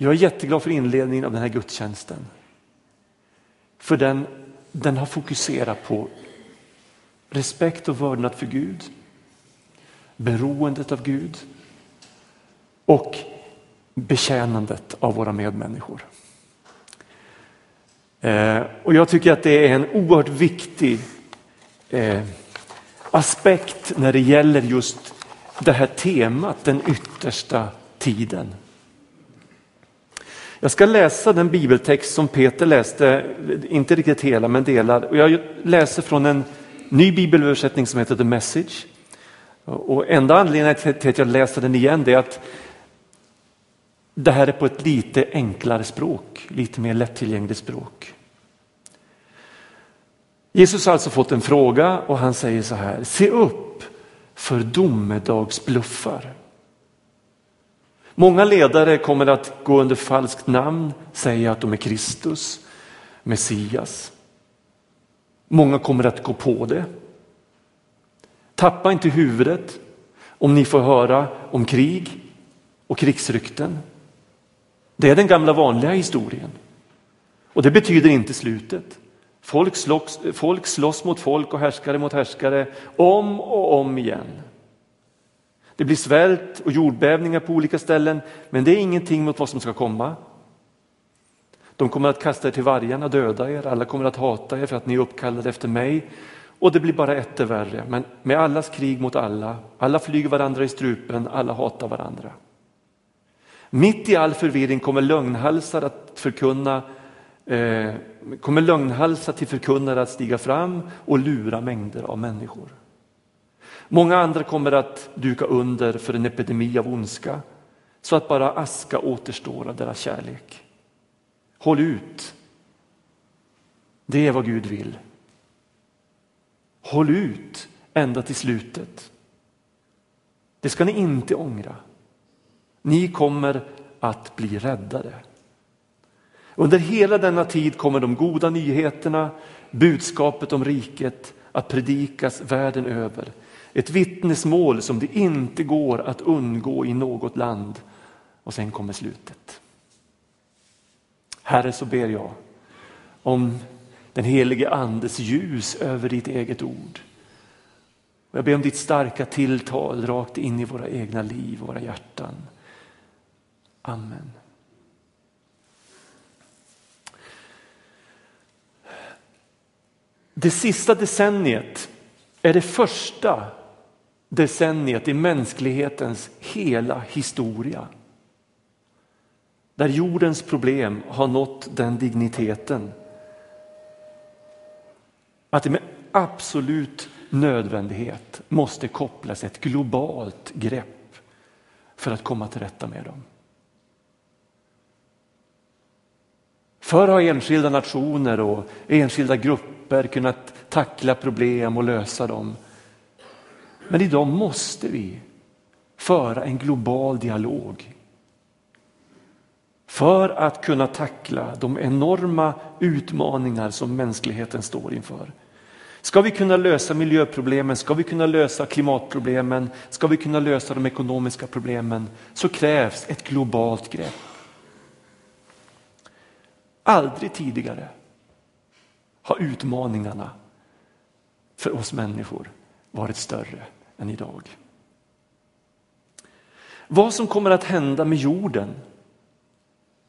Jag är jätteglad för inledningen av den här gudstjänsten. För den, den har fokuserat på respekt och vördnad för Gud, beroendet av Gud och betjänandet av våra medmänniskor. Eh, och jag tycker att det är en oerhört viktig eh, aspekt när det gäller just det här temat, den yttersta tiden. Jag ska läsa den bibeltext som Peter läste, inte riktigt hela men delar. Jag läser från en ny bibelöversättning som heter The Message. Och enda anledningen till att jag läser den igen är att det här är på ett lite enklare språk, lite mer lättillgängligt språk. Jesus har alltså fått en fråga och han säger så här, se upp för domedagsbluffar. Många ledare kommer att gå under falskt namn, säga att de är Kristus, Messias. Många kommer att gå på det. Tappa inte huvudet om ni får höra om krig och krigsrykten. Det är den gamla vanliga historien. Och det betyder inte slutet. Folk slåss, folk slåss mot folk och härskare mot härskare om och om igen. Det blir svält och jordbävningar på olika ställen, men det är ingenting mot vad som ska komma. De kommer att kasta er till vargarna, döda er, alla kommer att hata er för att ni är uppkallade efter mig. Och det blir bara ett värre, men med allas krig mot alla, alla flyger varandra i strupen, alla hatar varandra. Mitt i all förvirring kommer lögnhalsar att förkunna eh, kommer lögnhalsar till förkunnare att stiga fram och lura mängder av människor. Många andra kommer att duka under för en epidemi av ondska så att bara aska återstår av deras kärlek. Håll ut. Det är vad Gud vill. Håll ut ända till slutet. Det ska ni inte ångra. Ni kommer att bli räddade. Under hela denna tid kommer de goda nyheterna, budskapet om riket att predikas världen över. Ett vittnesmål som det inte går att undgå i något land. Och sen kommer slutet. Herre, så ber jag om den helige andes ljus över ditt eget ord. jag ber om ditt starka tilltal rakt in i våra egna liv och våra hjärtan. Amen. Det sista decenniet är det första decenniet i mänsklighetens hela historia. Där jordens problem har nått den digniteten att det med absolut nödvändighet måste kopplas ett globalt grepp för att komma till rätta med dem. Förr har enskilda nationer och enskilda grupper kunnat tackla problem och lösa dem. Men idag måste vi föra en global dialog för att kunna tackla de enorma utmaningar som mänskligheten står inför. Ska vi kunna lösa miljöproblemen, ska vi kunna lösa klimatproblemen, ska vi kunna lösa de ekonomiska problemen så krävs ett globalt grepp. Aldrig tidigare har utmaningarna för oss människor varit större än idag. Vad som kommer att hända med jorden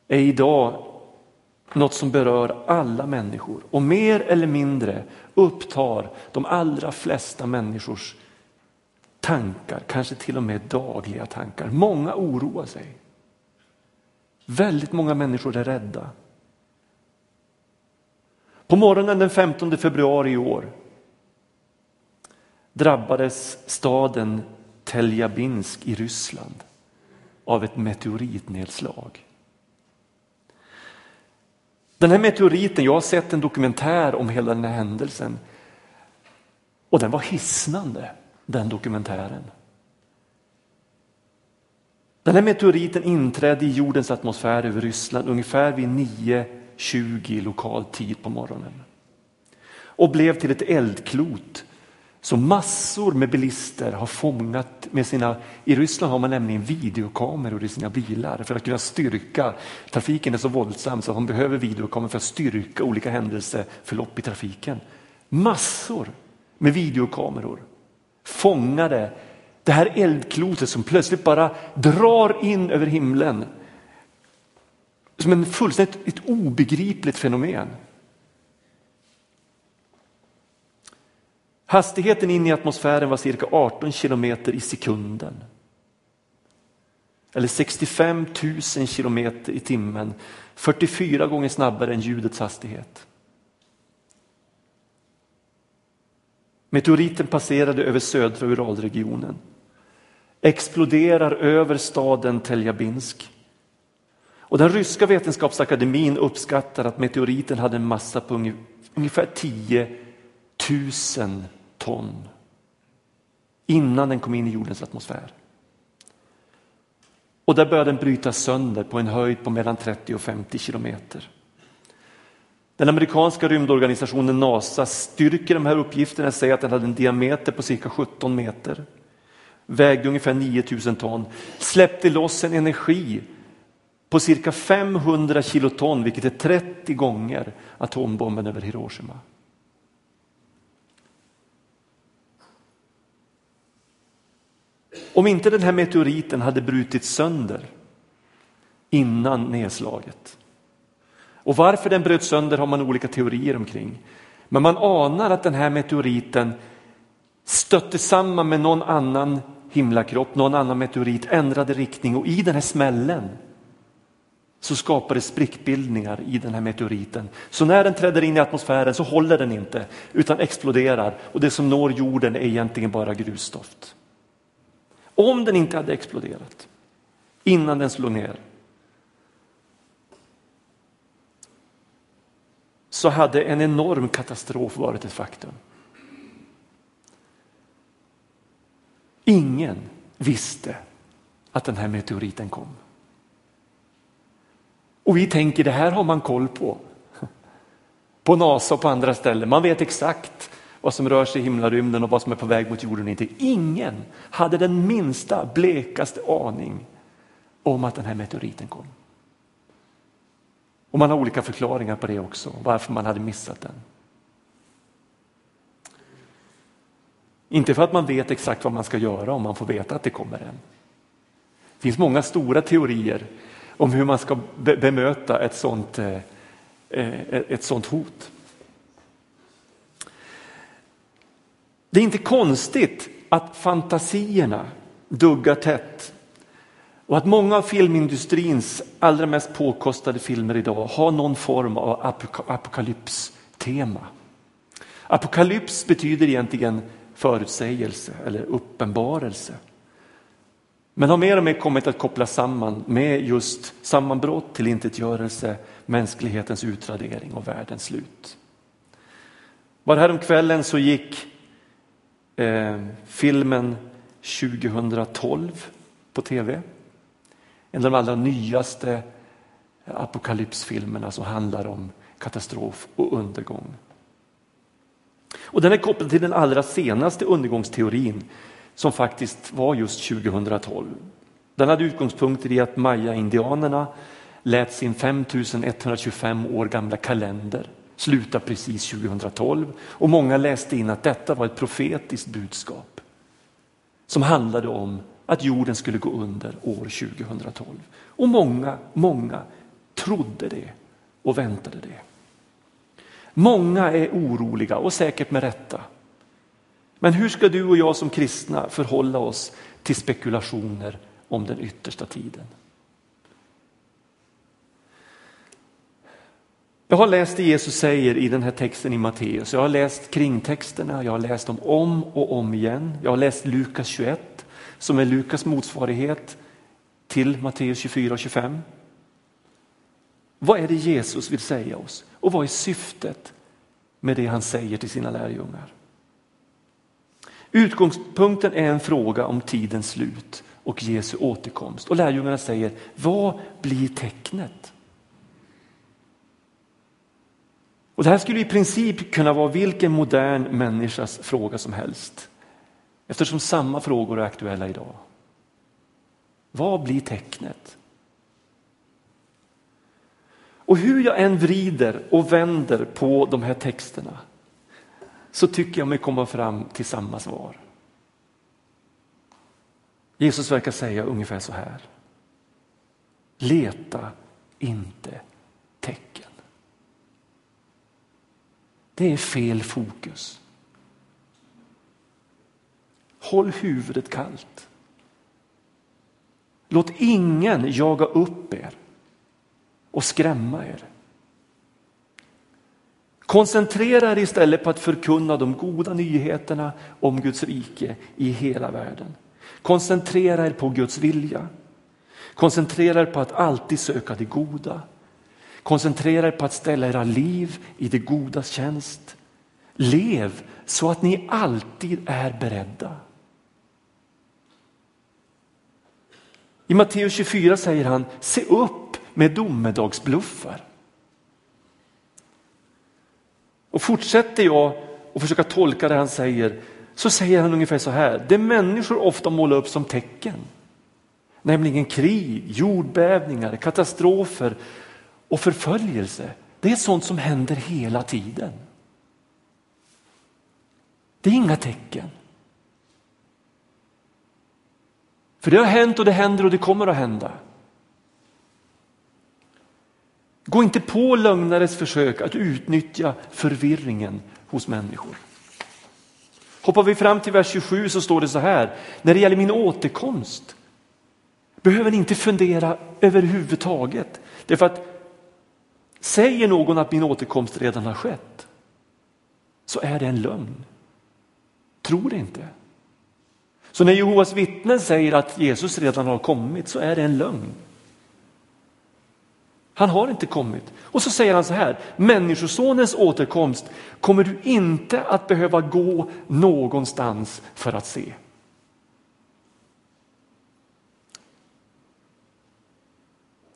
är idag något som berör alla människor och mer eller mindre upptar de allra flesta människors tankar, kanske till och med dagliga tankar. Många oroar sig. Väldigt många människor är rädda. På morgonen den 15 februari i år drabbades staden Teljabinsk i Ryssland av ett meteoritnedslag. Den här meteoriten, jag har sett en dokumentär om hela den här händelsen och den var hisnande, den dokumentären. Den här meteoriten inträdde i jordens atmosfär över Ryssland ungefär vid 9.20 lokal tid på morgonen och blev till ett eldklot så massor med bilister har fångat med sina, i Ryssland har man nämligen videokameror i sina bilar för att kunna styrka, trafiken är så våldsam så man behöver videokameror för att styrka olika händelseförlopp i trafiken. Massor med videokameror fångade det här eldklotet som plötsligt bara drar in över himlen. Som en fullständigt ett obegripligt fenomen. Hastigheten in i atmosfären var cirka 18 kilometer i sekunden. Eller 65 000 kilometer i timmen, 44 gånger snabbare än ljudets hastighet. Meteoriten passerade över södra Uralregionen, exploderar över staden Teljabinsk. Och den ryska vetenskapsakademin uppskattar att meteoriten hade en massa på ungefär 10 000 ton innan den kom in i jordens atmosfär. Och där började den brytas sönder på en höjd på mellan 30 och 50 kilometer. Den amerikanska rymdorganisationen NASA styrker de här uppgifterna, säger att den hade en diameter på cirka 17 meter, vägde ungefär 9000 ton, släppte loss en energi på cirka 500 kiloton, vilket är 30 gånger atombomben över Hiroshima. Om inte den här meteoriten hade brutits sönder innan nedslaget. Och varför den bröt sönder har man olika teorier omkring. Men man anar att den här meteoriten stötte samman med någon annan himlakropp, någon annan meteorit, ändrade riktning och i den här smällen så skapades sprickbildningar i den här meteoriten. Så när den träder in i atmosfären så håller den inte utan exploderar och det som når jorden är egentligen bara grusstoft. Om den inte hade exploderat innan den slog ner så hade en enorm katastrof varit ett faktum. Ingen visste att den här meteoriten kom. Och vi tänker det här har man koll på. På NASA och på andra ställen. Man vet exakt vad som rör sig i himlarymden och vad som är på väg mot jorden. Inte. Ingen hade den minsta blekaste aning om att den här meteoriten kom. Och man har olika förklaringar på det också, varför man hade missat den. Inte för att man vet exakt vad man ska göra om man får veta att det kommer en. Det finns många stora teorier om hur man ska bemöta ett sånt, eh, eh, ett sånt hot. Det är inte konstigt att fantasierna duggar tätt och att många av filmindustrins allra mest påkostade filmer idag har någon form av apokalypstema. Apokalyps betyder egentligen förutsägelse eller uppenbarelse. Men har mer och mer kommit att kopplas samman med just sammanbrott, tillintetgörelse, mänsklighetens utradering och världens slut. Bara häromkvällen så gick eh, filmen 2012 på tv. En av de allra nyaste apokalypsfilmerna som handlar om katastrof och undergång. Och den är kopplad till den allra senaste undergångsteorin som faktiskt var just 2012. Den hade utgångspunkter i att maya-indianerna lät sin 5125 år gamla kalender slutade precis 2012 och många läste in att detta var ett profetiskt budskap som handlade om att jorden skulle gå under år 2012. Och många, många trodde det och väntade det. Många är oroliga och säkert med rätta. Men hur ska du och jag som kristna förhålla oss till spekulationer om den yttersta tiden? Jag har läst det Jesus säger i den här texten i Matteus. Jag har läst kringtexterna, jag har läst dem om och om igen. Jag har läst Lukas 21 som är Lukas motsvarighet till Matteus 24 och 25. Vad är det Jesus vill säga oss och vad är syftet med det han säger till sina lärjungar? Utgångspunkten är en fråga om tidens slut och Jesu återkomst och lärjungarna säger vad blir tecknet? Och det här skulle i princip kunna vara vilken modern människas fråga som helst. Eftersom samma frågor är aktuella idag. Vad blir tecknet? Och hur jag än vrider och vänder på de här texterna så tycker jag mig komma fram till samma svar. Jesus verkar säga ungefär så här. Leta inte tecken. Det är fel fokus. Håll huvudet kallt. Låt ingen jaga upp er och skrämma er. Koncentrera er istället på att förkunna de goda nyheterna om Guds rike i hela världen. Koncentrera er på Guds vilja. Koncentrera er på att alltid söka det goda. Koncentrera er på att ställa era liv i det godas tjänst. Lev så att ni alltid är beredda. I Matteus 24 säger han, se upp med domedagsbluffar. Och fortsätter jag att försöka tolka det han säger så säger han ungefär så här, det människor ofta målar upp som tecken, nämligen krig, jordbävningar, katastrofer och förföljelse, det är sånt som händer hela tiden. Det är inga tecken. För det har hänt och det händer och det kommer att hända. Gå inte på lögnares försök att utnyttja förvirringen hos människor. Hoppar vi fram till vers 27 så står det så här, när det gäller min återkomst behöver ni inte fundera överhuvudtaget. Därför att säger någon att min återkomst redan har skett så är det en lögn. Tror inte. Så när Jehovas vittnen säger att Jesus redan har kommit så är det en lögn. Han har inte kommit. Och så säger han så här, människosonens återkomst kommer du inte att behöva gå någonstans för att se.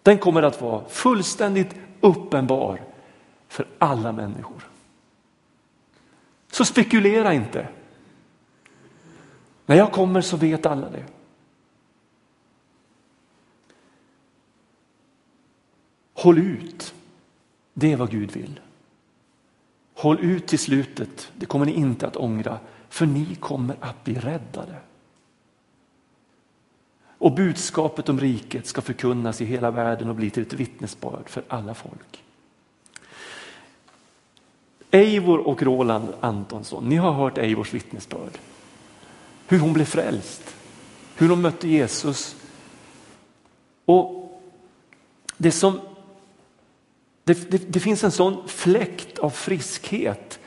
Den kommer att vara fullständigt uppenbar för alla människor. Så spekulera inte. När jag kommer så vet alla det. Håll ut. Det är vad Gud vill. Håll ut till slutet. Det kommer ni inte att ångra, för ni kommer att bli räddade. Och budskapet om riket ska förkunnas i hela världen och bli till ett vittnesbörd för alla folk. Eivor och Roland Antonsson, ni har hört Eivors vittnesbörd. Hur hon blev frälst, hur hon mötte Jesus. Och det som det, det, det, finns en sån fläkt av friskhet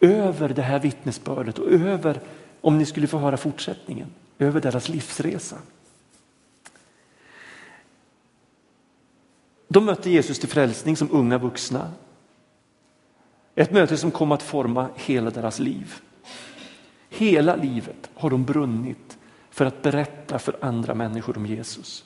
över det här vittnesbördet och över, om ni skulle få höra fortsättningen, över deras livsresa. De mötte Jesus till frälsning som unga vuxna. Ett möte som kom att forma hela deras liv. Hela livet har de brunnit för att berätta för andra människor om Jesus.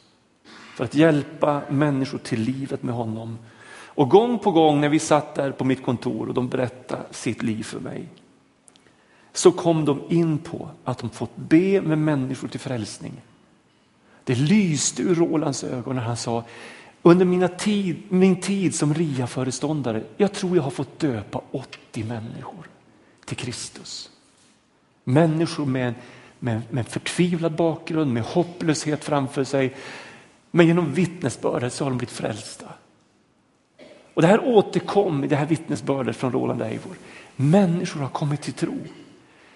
För att hjälpa människor till livet med honom och gång på gång när vi satt där på mitt kontor och de berättade sitt liv för mig så kom de in på att de fått be med människor till frälsning. Det lyste ur Rolands ögon när han sa under mina tid, min tid som RIA-föreståndare, jag tror jag har fått döpa 80 människor till Kristus. Människor med, med, med förtvivlad bakgrund, med hopplöshet framför sig. Men genom vittnesbördet så har de blivit frälsta. Och det här återkom i det här vittnesbördet från Roland Eivor. Människor har kommit till tro.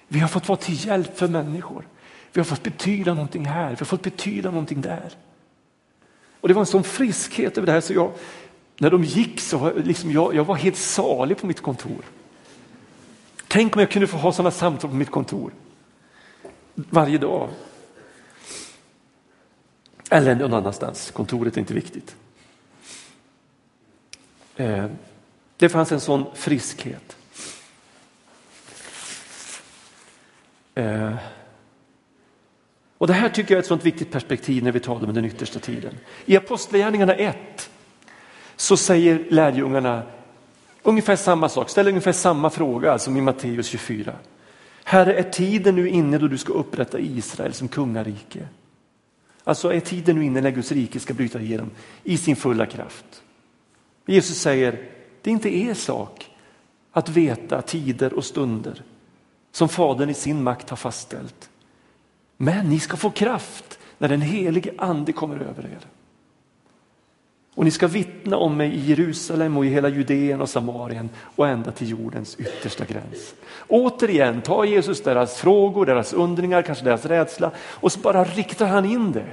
Vi har fått vara till hjälp för människor. Vi har fått betyda någonting här, vi har fått betyda någonting där. Och det var en sån friskhet över det här så jag, när de gick så liksom jag, jag var helt salig på mitt kontor. Tänk om jag kunde få ha sådana samtal på mitt kontor varje dag. Eller någon annanstans, kontoret är inte viktigt. Eh, det fanns en sån friskhet. Eh, och Det här tycker jag är ett sånt viktigt perspektiv när vi talar om den yttersta tiden. I Apostlagärningarna 1 så säger lärjungarna Ungefär samma sak, ställer ungefär samma fråga som i Matteus 24. Herre, är tiden nu inne då du ska upprätta Israel som kungarike? Alltså är tiden nu inne när Guds rike ska bryta igenom i sin fulla kraft? Jesus säger, det är inte er sak att veta tider och stunder som Fadern i sin makt har fastställt. Men ni ska få kraft när den helige ande kommer över er. Och ni ska vittna om mig i Jerusalem och i hela Judeen och Samarien och ända till jordens yttersta gräns. Återigen tar Jesus deras frågor, deras undringar, kanske deras rädsla och så bara riktar han in det.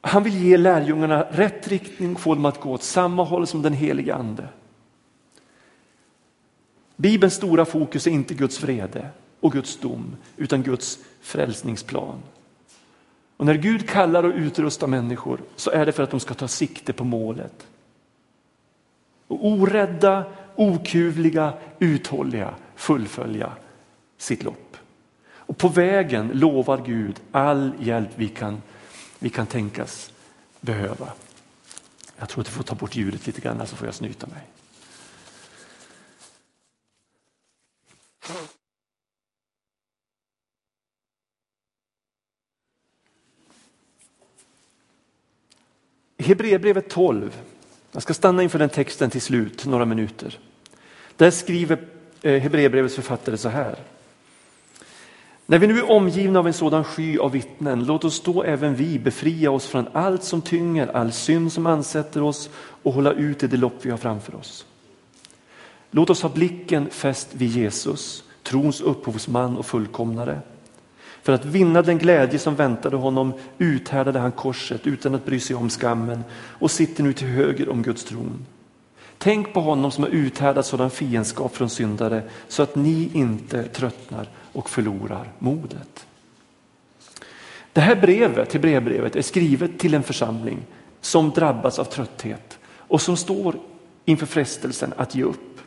Han vill ge lärjungarna rätt riktning och få dem att gå åt samma håll som den helige ande. Bibelns stora fokus är inte Guds vrede och Guds dom utan Guds frälsningsplan. Och när Gud kallar och utrustar människor så är det för att de ska ta sikte på målet. Och orädda, okuvliga, uthålliga fullfölja sitt lopp. Och på vägen lovar Gud all hjälp vi kan, vi kan tänkas behöva. Jag tror att du får ta bort ljudet lite grann så får jag snyta mig. Hebreerbrevet 12, jag ska stanna inför den texten till slut, några minuter. Där skriver eh, Hebreerbrevets författare så här. När vi nu är omgivna av en sådan sky av vittnen, låt oss då även vi befria oss från allt som tynger, all synd som ansätter oss och hålla ut i det lopp vi har framför oss. Låt oss ha blicken fäst vid Jesus, trons upphovsman och fullkomnare. För att vinna den glädje som väntade honom uthärdade han korset utan att bry sig om skammen och sitter nu till höger om Guds tron. Tänk på honom som har uthärdat sådan fiendskap från syndare så att ni inte tröttnar och förlorar modet. Det här brevet, till brevbrevet är skrivet till en församling som drabbas av trötthet och som står inför frestelsen att ge upp.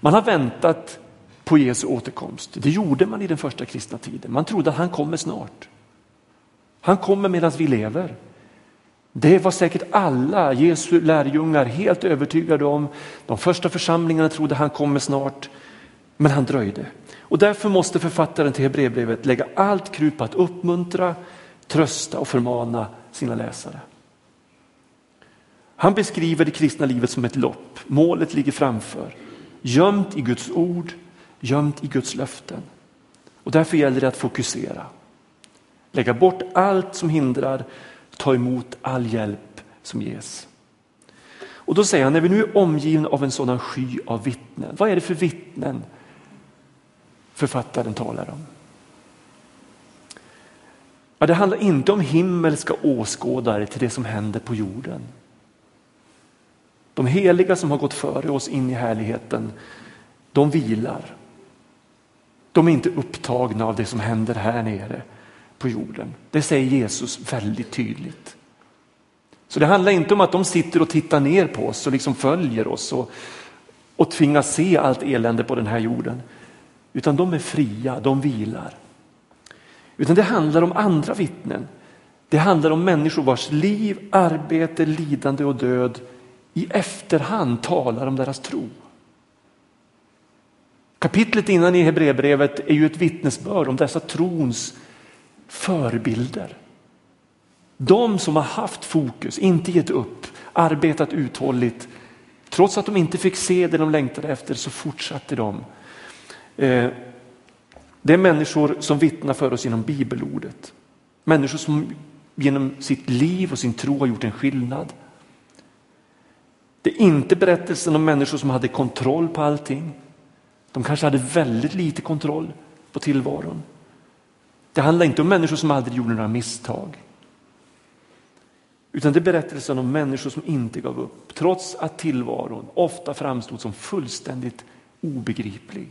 Man har väntat på Jesu återkomst. Det gjorde man i den första kristna tiden. Man trodde att han kommer snart. Han kommer medan vi lever. Det var säkert alla Jesu lärjungar helt övertygade om. De första församlingarna trodde han kommer snart, men han dröjde. Och därför måste författaren till Hebreerbrevet lägga allt krut på att uppmuntra, trösta och förmana sina läsare. Han beskriver det kristna livet som ett lopp. Målet ligger framför. Gömt i Guds ord, gömt i Guds löften. Och därför gäller det att fokusera. Lägga bort allt som hindrar, ta emot all hjälp som ges. Och då säger han, när vi nu är omgivna av en sådan sky av vittnen, vad är det för vittnen författaren talar om? Ja, det handlar inte om himmelska åskådare till det som händer på jorden. De heliga som har gått före oss in i härligheten, de vilar. De är inte upptagna av det som händer här nere på jorden. Det säger Jesus väldigt tydligt. Så det handlar inte om att de sitter och tittar ner på oss och liksom följer oss och, och tvingas se allt elände på den här jorden. Utan de är fria, de vilar. Utan det handlar om andra vittnen. Det handlar om människor vars liv, arbete, lidande och död i efterhand talar om deras tro. Kapitlet innan i Hebreerbrevet är ju ett vittnesbörd om dessa trons förebilder. De som har haft fokus, inte gett upp, arbetat uthålligt. Trots att de inte fick se det de längtade efter så fortsatte de. Eh, det är människor som vittnar för oss genom bibelordet. Människor som genom sitt liv och sin tro har gjort en skillnad. Det är inte berättelsen om människor som hade kontroll på allting. De kanske hade väldigt lite kontroll på tillvaron. Det handlar inte om människor som aldrig gjorde några misstag. Utan det är berättelsen om människor som inte gav upp trots att tillvaron ofta framstod som fullständigt obegriplig.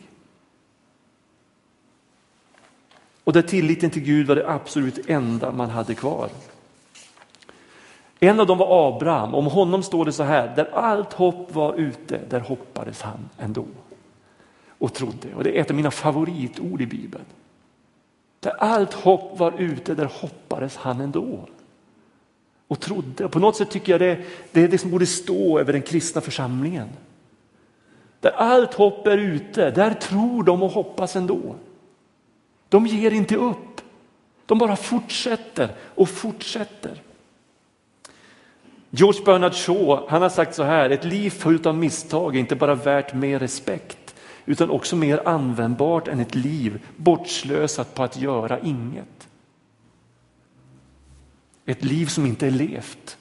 Och där tilliten till Gud var det absolut enda man hade kvar. En av dem var Abraham. Om honom står det så här, där allt hopp var ute, där hoppades han ändå och trodde. Och det är ett av mina favoritord i Bibeln. Där allt hopp var ute, där hoppades han ändå. och trodde. På något sätt tycker jag det, det är det som borde stå över den kristna församlingen. Där allt hopp är ute, där tror de och hoppas ändå. De ger inte upp. De bara fortsätter och fortsätter. George Bernard Shaw han har sagt så här, ett liv fullt av misstag är inte bara värt mer respekt utan också mer användbart än ett liv bortslösat på att göra inget. Ett liv som inte är levt.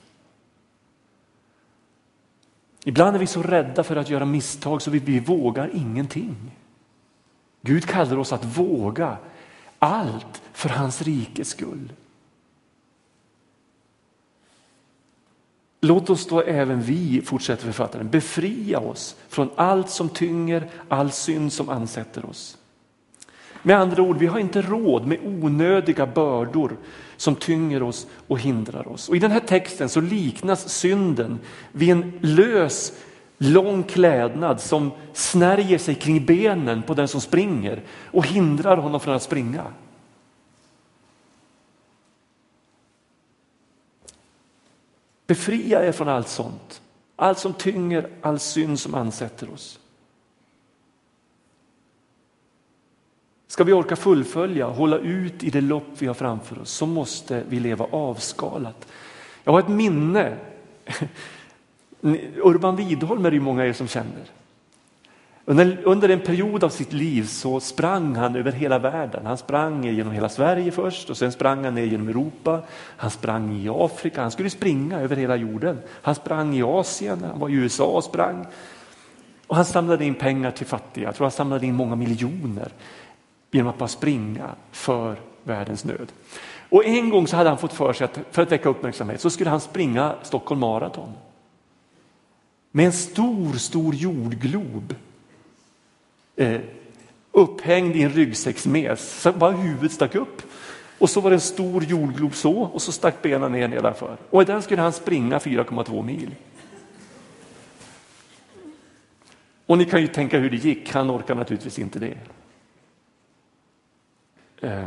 Ibland är vi så rädda för att göra misstag så vi, vi vågar ingenting. Gud kallar oss att våga allt för hans rikes skull. Låt oss då även vi, fortsätter författaren, befria oss från allt som tynger, all synd som ansätter oss. Med andra ord, vi har inte råd med onödiga bördor som tynger oss och hindrar oss. Och I den här texten så liknas synden vid en lös, lång klädnad som snärjer sig kring benen på den som springer och hindrar honom från att springa. Befria er från allt sånt. Allt som tynger, all synd som ansätter oss. Ska vi orka fullfölja, hålla ut i det lopp vi har framför oss så måste vi leva avskalat. Jag har ett minne. Urban Widholm är det många av er som känner. Under, en period av sitt liv så sprang han över hela världen. Han sprang genom hela Sverige först och sen sprang han ner genom Europa. Han sprang i Afrika, han skulle springa över hela jorden. Han sprang i Asien, han var i USA och sprang. Och han samlade in pengar till fattiga, jag tror han samlade in många miljoner genom att bara springa för världens nöd. Och en gång så hade han fått för sig att för att väcka uppmärksamhet så skulle han springa Stockholm Marathon. Med en stor, stor jordglob eh, upphängd i en ryggsäcksmes, så bara huvudet stack upp. Och så var det en stor jordglob så och så stack benen ner nedanför. Och i den skulle han springa 4,2 mil. Och ni kan ju tänka hur det gick, han orkar naturligtvis inte det. Eh.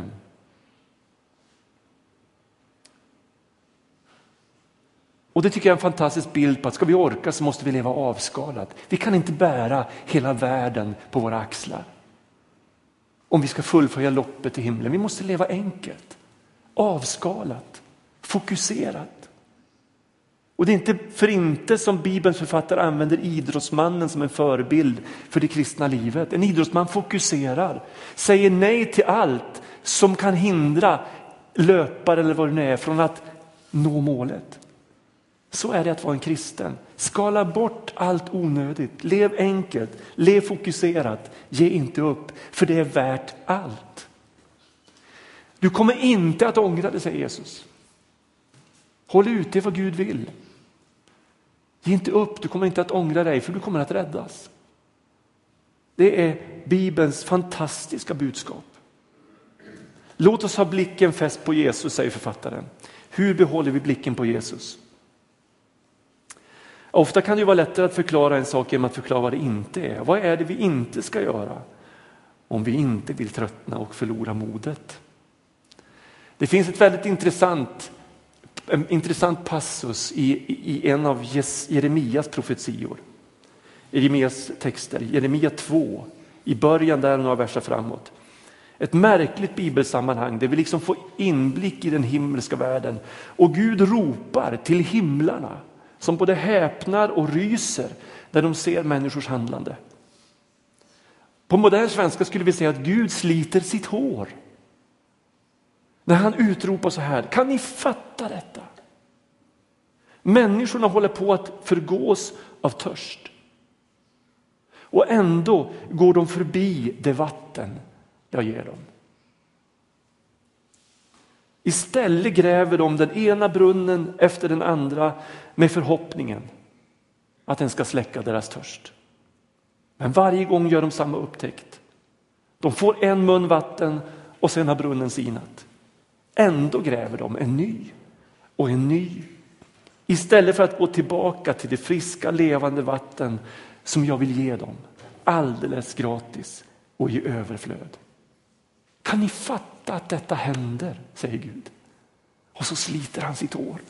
Och det tycker jag är en fantastisk bild på att ska vi orka så måste vi leva avskalat. Vi kan inte bära hela världen på våra axlar. Om vi ska fullfölja loppet till himlen. Vi måste leva enkelt, avskalat, fokuserat. Och det är inte för inte som Bibelns författare använder idrottsmannen som en förebild för det kristna livet. En idrottsman fokuserar, säger nej till allt som kan hindra löpare eller vad det nu är från att nå målet. Så är det att vara en kristen. Skala bort allt onödigt, lev enkelt, lev fokuserat, ge inte upp, för det är värt allt. Du kommer inte att ångra dig, säger Jesus. Håll ut, det är vad Gud vill. Ge inte upp, du kommer inte att ångra dig, för du kommer att räddas. Det är Bibelns fantastiska budskap. Låt oss ha blicken fäst på Jesus, säger författaren. Hur behåller vi blicken på Jesus? Ofta kan det vara lättare att förklara en sak genom att förklara vad det inte är. Vad är det vi inte ska göra om vi inte vill tröttna och förlora modet? Det finns ett väldigt intressant, en intressant passus i, i en av Jeremias profetior. Jeremias texter, Jeremia 2, i början där några verser framåt. Ett märkligt bibelsammanhang där vi liksom får inblick i den himmelska världen. Och Gud ropar till himlarna som både häpnar och ryser när de ser människors handlande. På modern svenska skulle vi säga att Gud sliter sitt hår. När han utropar så här, kan ni fatta detta? Människorna håller på att förgås av törst. Och ändå går de förbi det vatten jag ger dem. Istället gräver de den ena brunnen efter den andra med förhoppningen att den ska släcka deras törst. Men varje gång gör de samma upptäckt. De får en mun vatten och sen har brunnen sinat. Ändå gräver de en ny och en ny. Istället för att gå tillbaka till det friska levande vatten som jag vill ge dem. Alldeles gratis och i överflöd. Kan ni fatta fatta att detta händer, säger Gud. Och så sliter han sitt hår.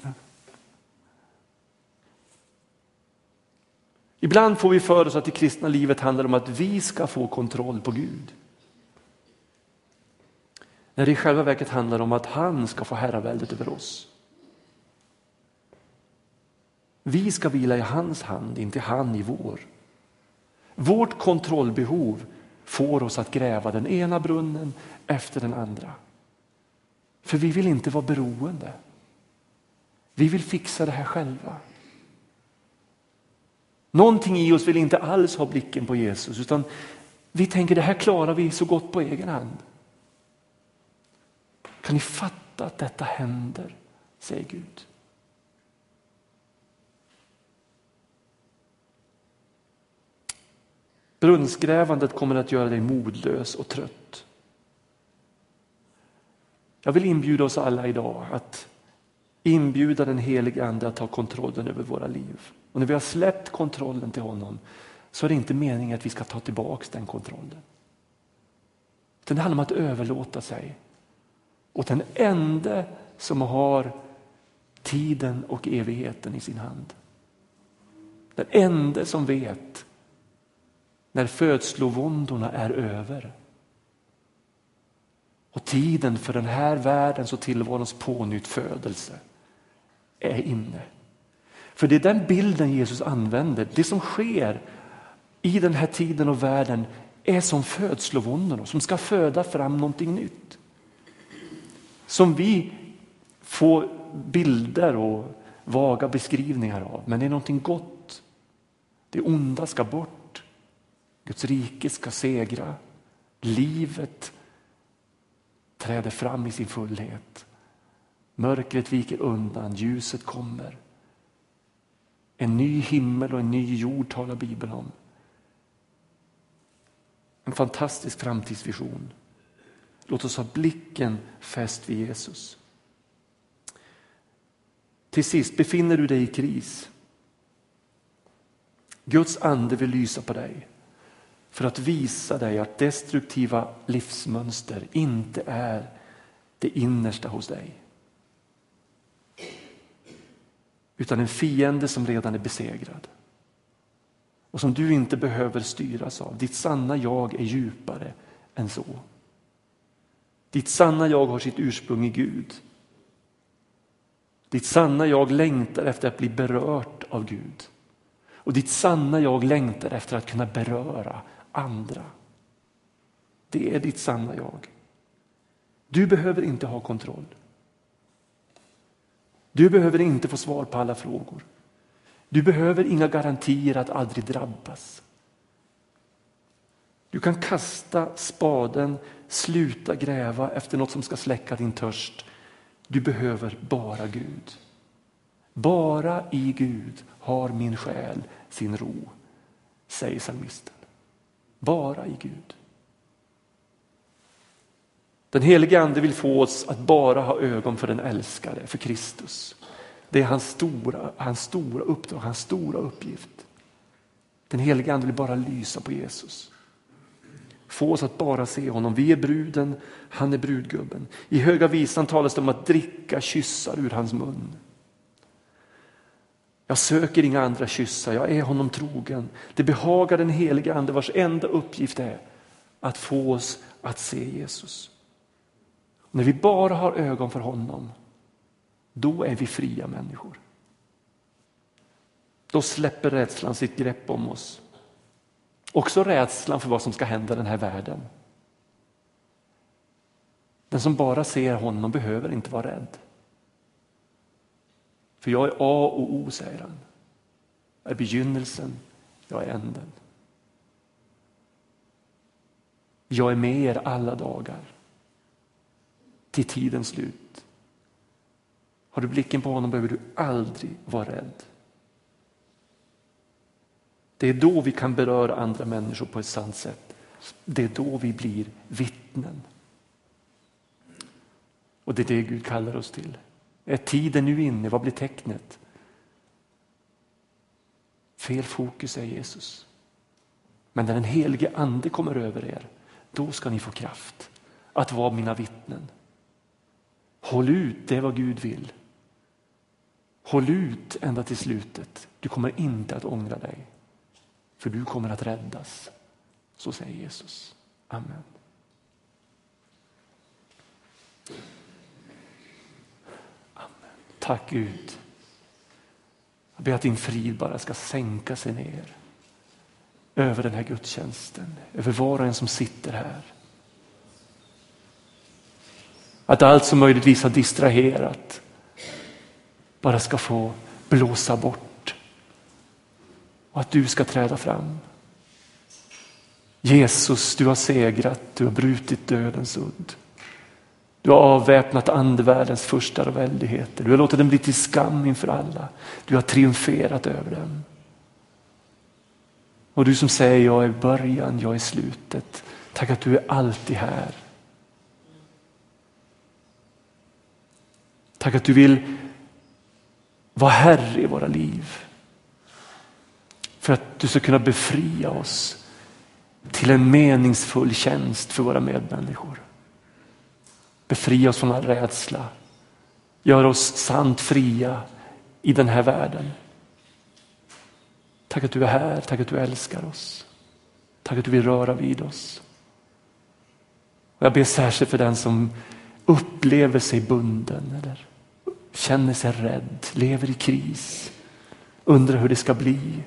Ibland får vi för oss att det kristna livet handlar om att vi ska få kontroll på Gud. När det i själva verket handlar om att han ska få herraväldet över oss. Vi ska vila i hans hand, inte han i vår. Vårt kontrollbehov får oss att gräva den ena brunnen efter den andra. För vi vill inte vara beroende. Vi vill fixa det här själva. Någonting i oss vill inte alls ha blicken på Jesus utan vi tänker det här klarar vi så gott på egen hand. Kan ni fatta att detta händer, säger Gud. Brunnsgrävandet kommer att göra dig modlös och trött. Jag vill inbjuda oss alla idag att inbjuda den helige Ande att ta kontrollen över våra liv. Och när vi har släppt kontrollen till honom så är det inte meningen att vi ska ta tillbaka den kontrollen. det handlar om att överlåta sig åt den enda som har tiden och evigheten i sin hand. Den enda som vet när födslovåndorna är över. Och tiden för den här världens och tillvarons pånyttfödelse är inne. För det är den bilden Jesus använder. Det som sker i den här tiden och världen är som födslovåndorna som ska föda fram någonting nytt. Som vi får bilder och vaga beskrivningar av, men det är någonting gott. Det onda ska bort. Guds rike ska segra. Livet träder fram i sin fullhet. Mörkret viker undan, ljuset kommer. En ny himmel och en ny jord talar Bibeln om. En fantastisk framtidsvision. Låt oss ha blicken fäst vid Jesus. Till sist, befinner du dig i kris? Guds ande vill lysa på dig för att visa dig att destruktiva livsmönster inte är det innersta hos dig. Utan en fiende som redan är besegrad. Och som du inte behöver styras av. Ditt sanna jag är djupare än så. Ditt sanna jag har sitt ursprung i Gud. Ditt sanna jag längtar efter att bli berört av Gud. Och ditt sanna jag längtar efter att kunna beröra andra. Det är ditt sanna jag. Du behöver inte ha kontroll. Du behöver inte få svar på alla frågor. Du behöver inga garantier att aldrig drabbas. Du kan kasta spaden, sluta gräva efter något som ska släcka din törst. Du behöver bara Gud. Bara i Gud har min själ sin ro, säger psalmisten. Bara i Gud. Den helige Ande vill få oss att bara ha ögon för den älskade, för Kristus. Det är hans stora, hans stora uppdrag, hans stora uppgift. Den helige Ande vill bara lysa på Jesus. Få oss att bara se honom. Vi är bruden, han är brudgubben. I Höga Visan talas det om att dricka kyssar ur hans mun. Jag söker inga andra kyssar, jag är honom trogen. Det behagar den helige Ande vars enda uppgift är att få oss att se Jesus. När vi bara har ögon för honom, då är vi fria människor. Då släpper rädslan sitt grepp om oss. Också rädslan för vad som ska hända i den här världen. Den som bara ser honom behöver inte vara rädd. För jag är A och O, säger han. Jag är begynnelsen, jag är änden. Jag är med er alla dagar till tidens slut. Har du blicken på honom behöver du aldrig vara rädd. Det är då vi kan beröra andra människor på ett sant sätt. Det är då vi blir vittnen. Och det är det Gud kallar oss till. Är tiden nu inne? Vad blir tecknet? Fel fokus är Jesus. Men när den helige ande kommer över er, då ska ni få kraft att vara mina vittnen. Håll ut, det är vad Gud vill. Håll ut ända till slutet. Du kommer inte att ångra dig. för du kommer att räddas. Så säger Jesus. Amen. Amen. Tack Gud. Jag ber att din frid bara ska sänka sig ner över den här gudstjänsten, över var och en som sitter här. Att allt som möjligtvis har distraherat bara ska få blåsa bort. Och att du ska träda fram. Jesus, du har segrat, du har brutit dödens udd. Du har avväpnat andevärldens första och väldigheter. Du har låtit den bli till skam inför alla. Du har triumferat över dem. Och du som säger jag är början, jag är slutet. Tack att du är alltid här. Tack att du vill vara Herre i våra liv. För att du ska kunna befria oss till en meningsfull tjänst för våra medmänniskor. Befria oss från all rädsla. Gör oss sant fria i den här världen. Tack att du är här, tack att du älskar oss. Tack att du vill röra vid oss. Och jag ber särskilt för den som upplever sig bunden eller känner sig rädd, lever i kris, undrar hur det ska bli.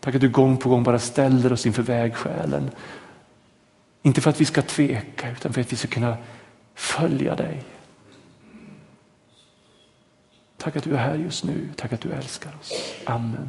Tack att du gång på gång bara ställer oss inför vägskälen. Inte för att vi ska tveka utan för att vi ska kunna följa dig. Tack att du är här just nu. Tack att du älskar oss. Amen.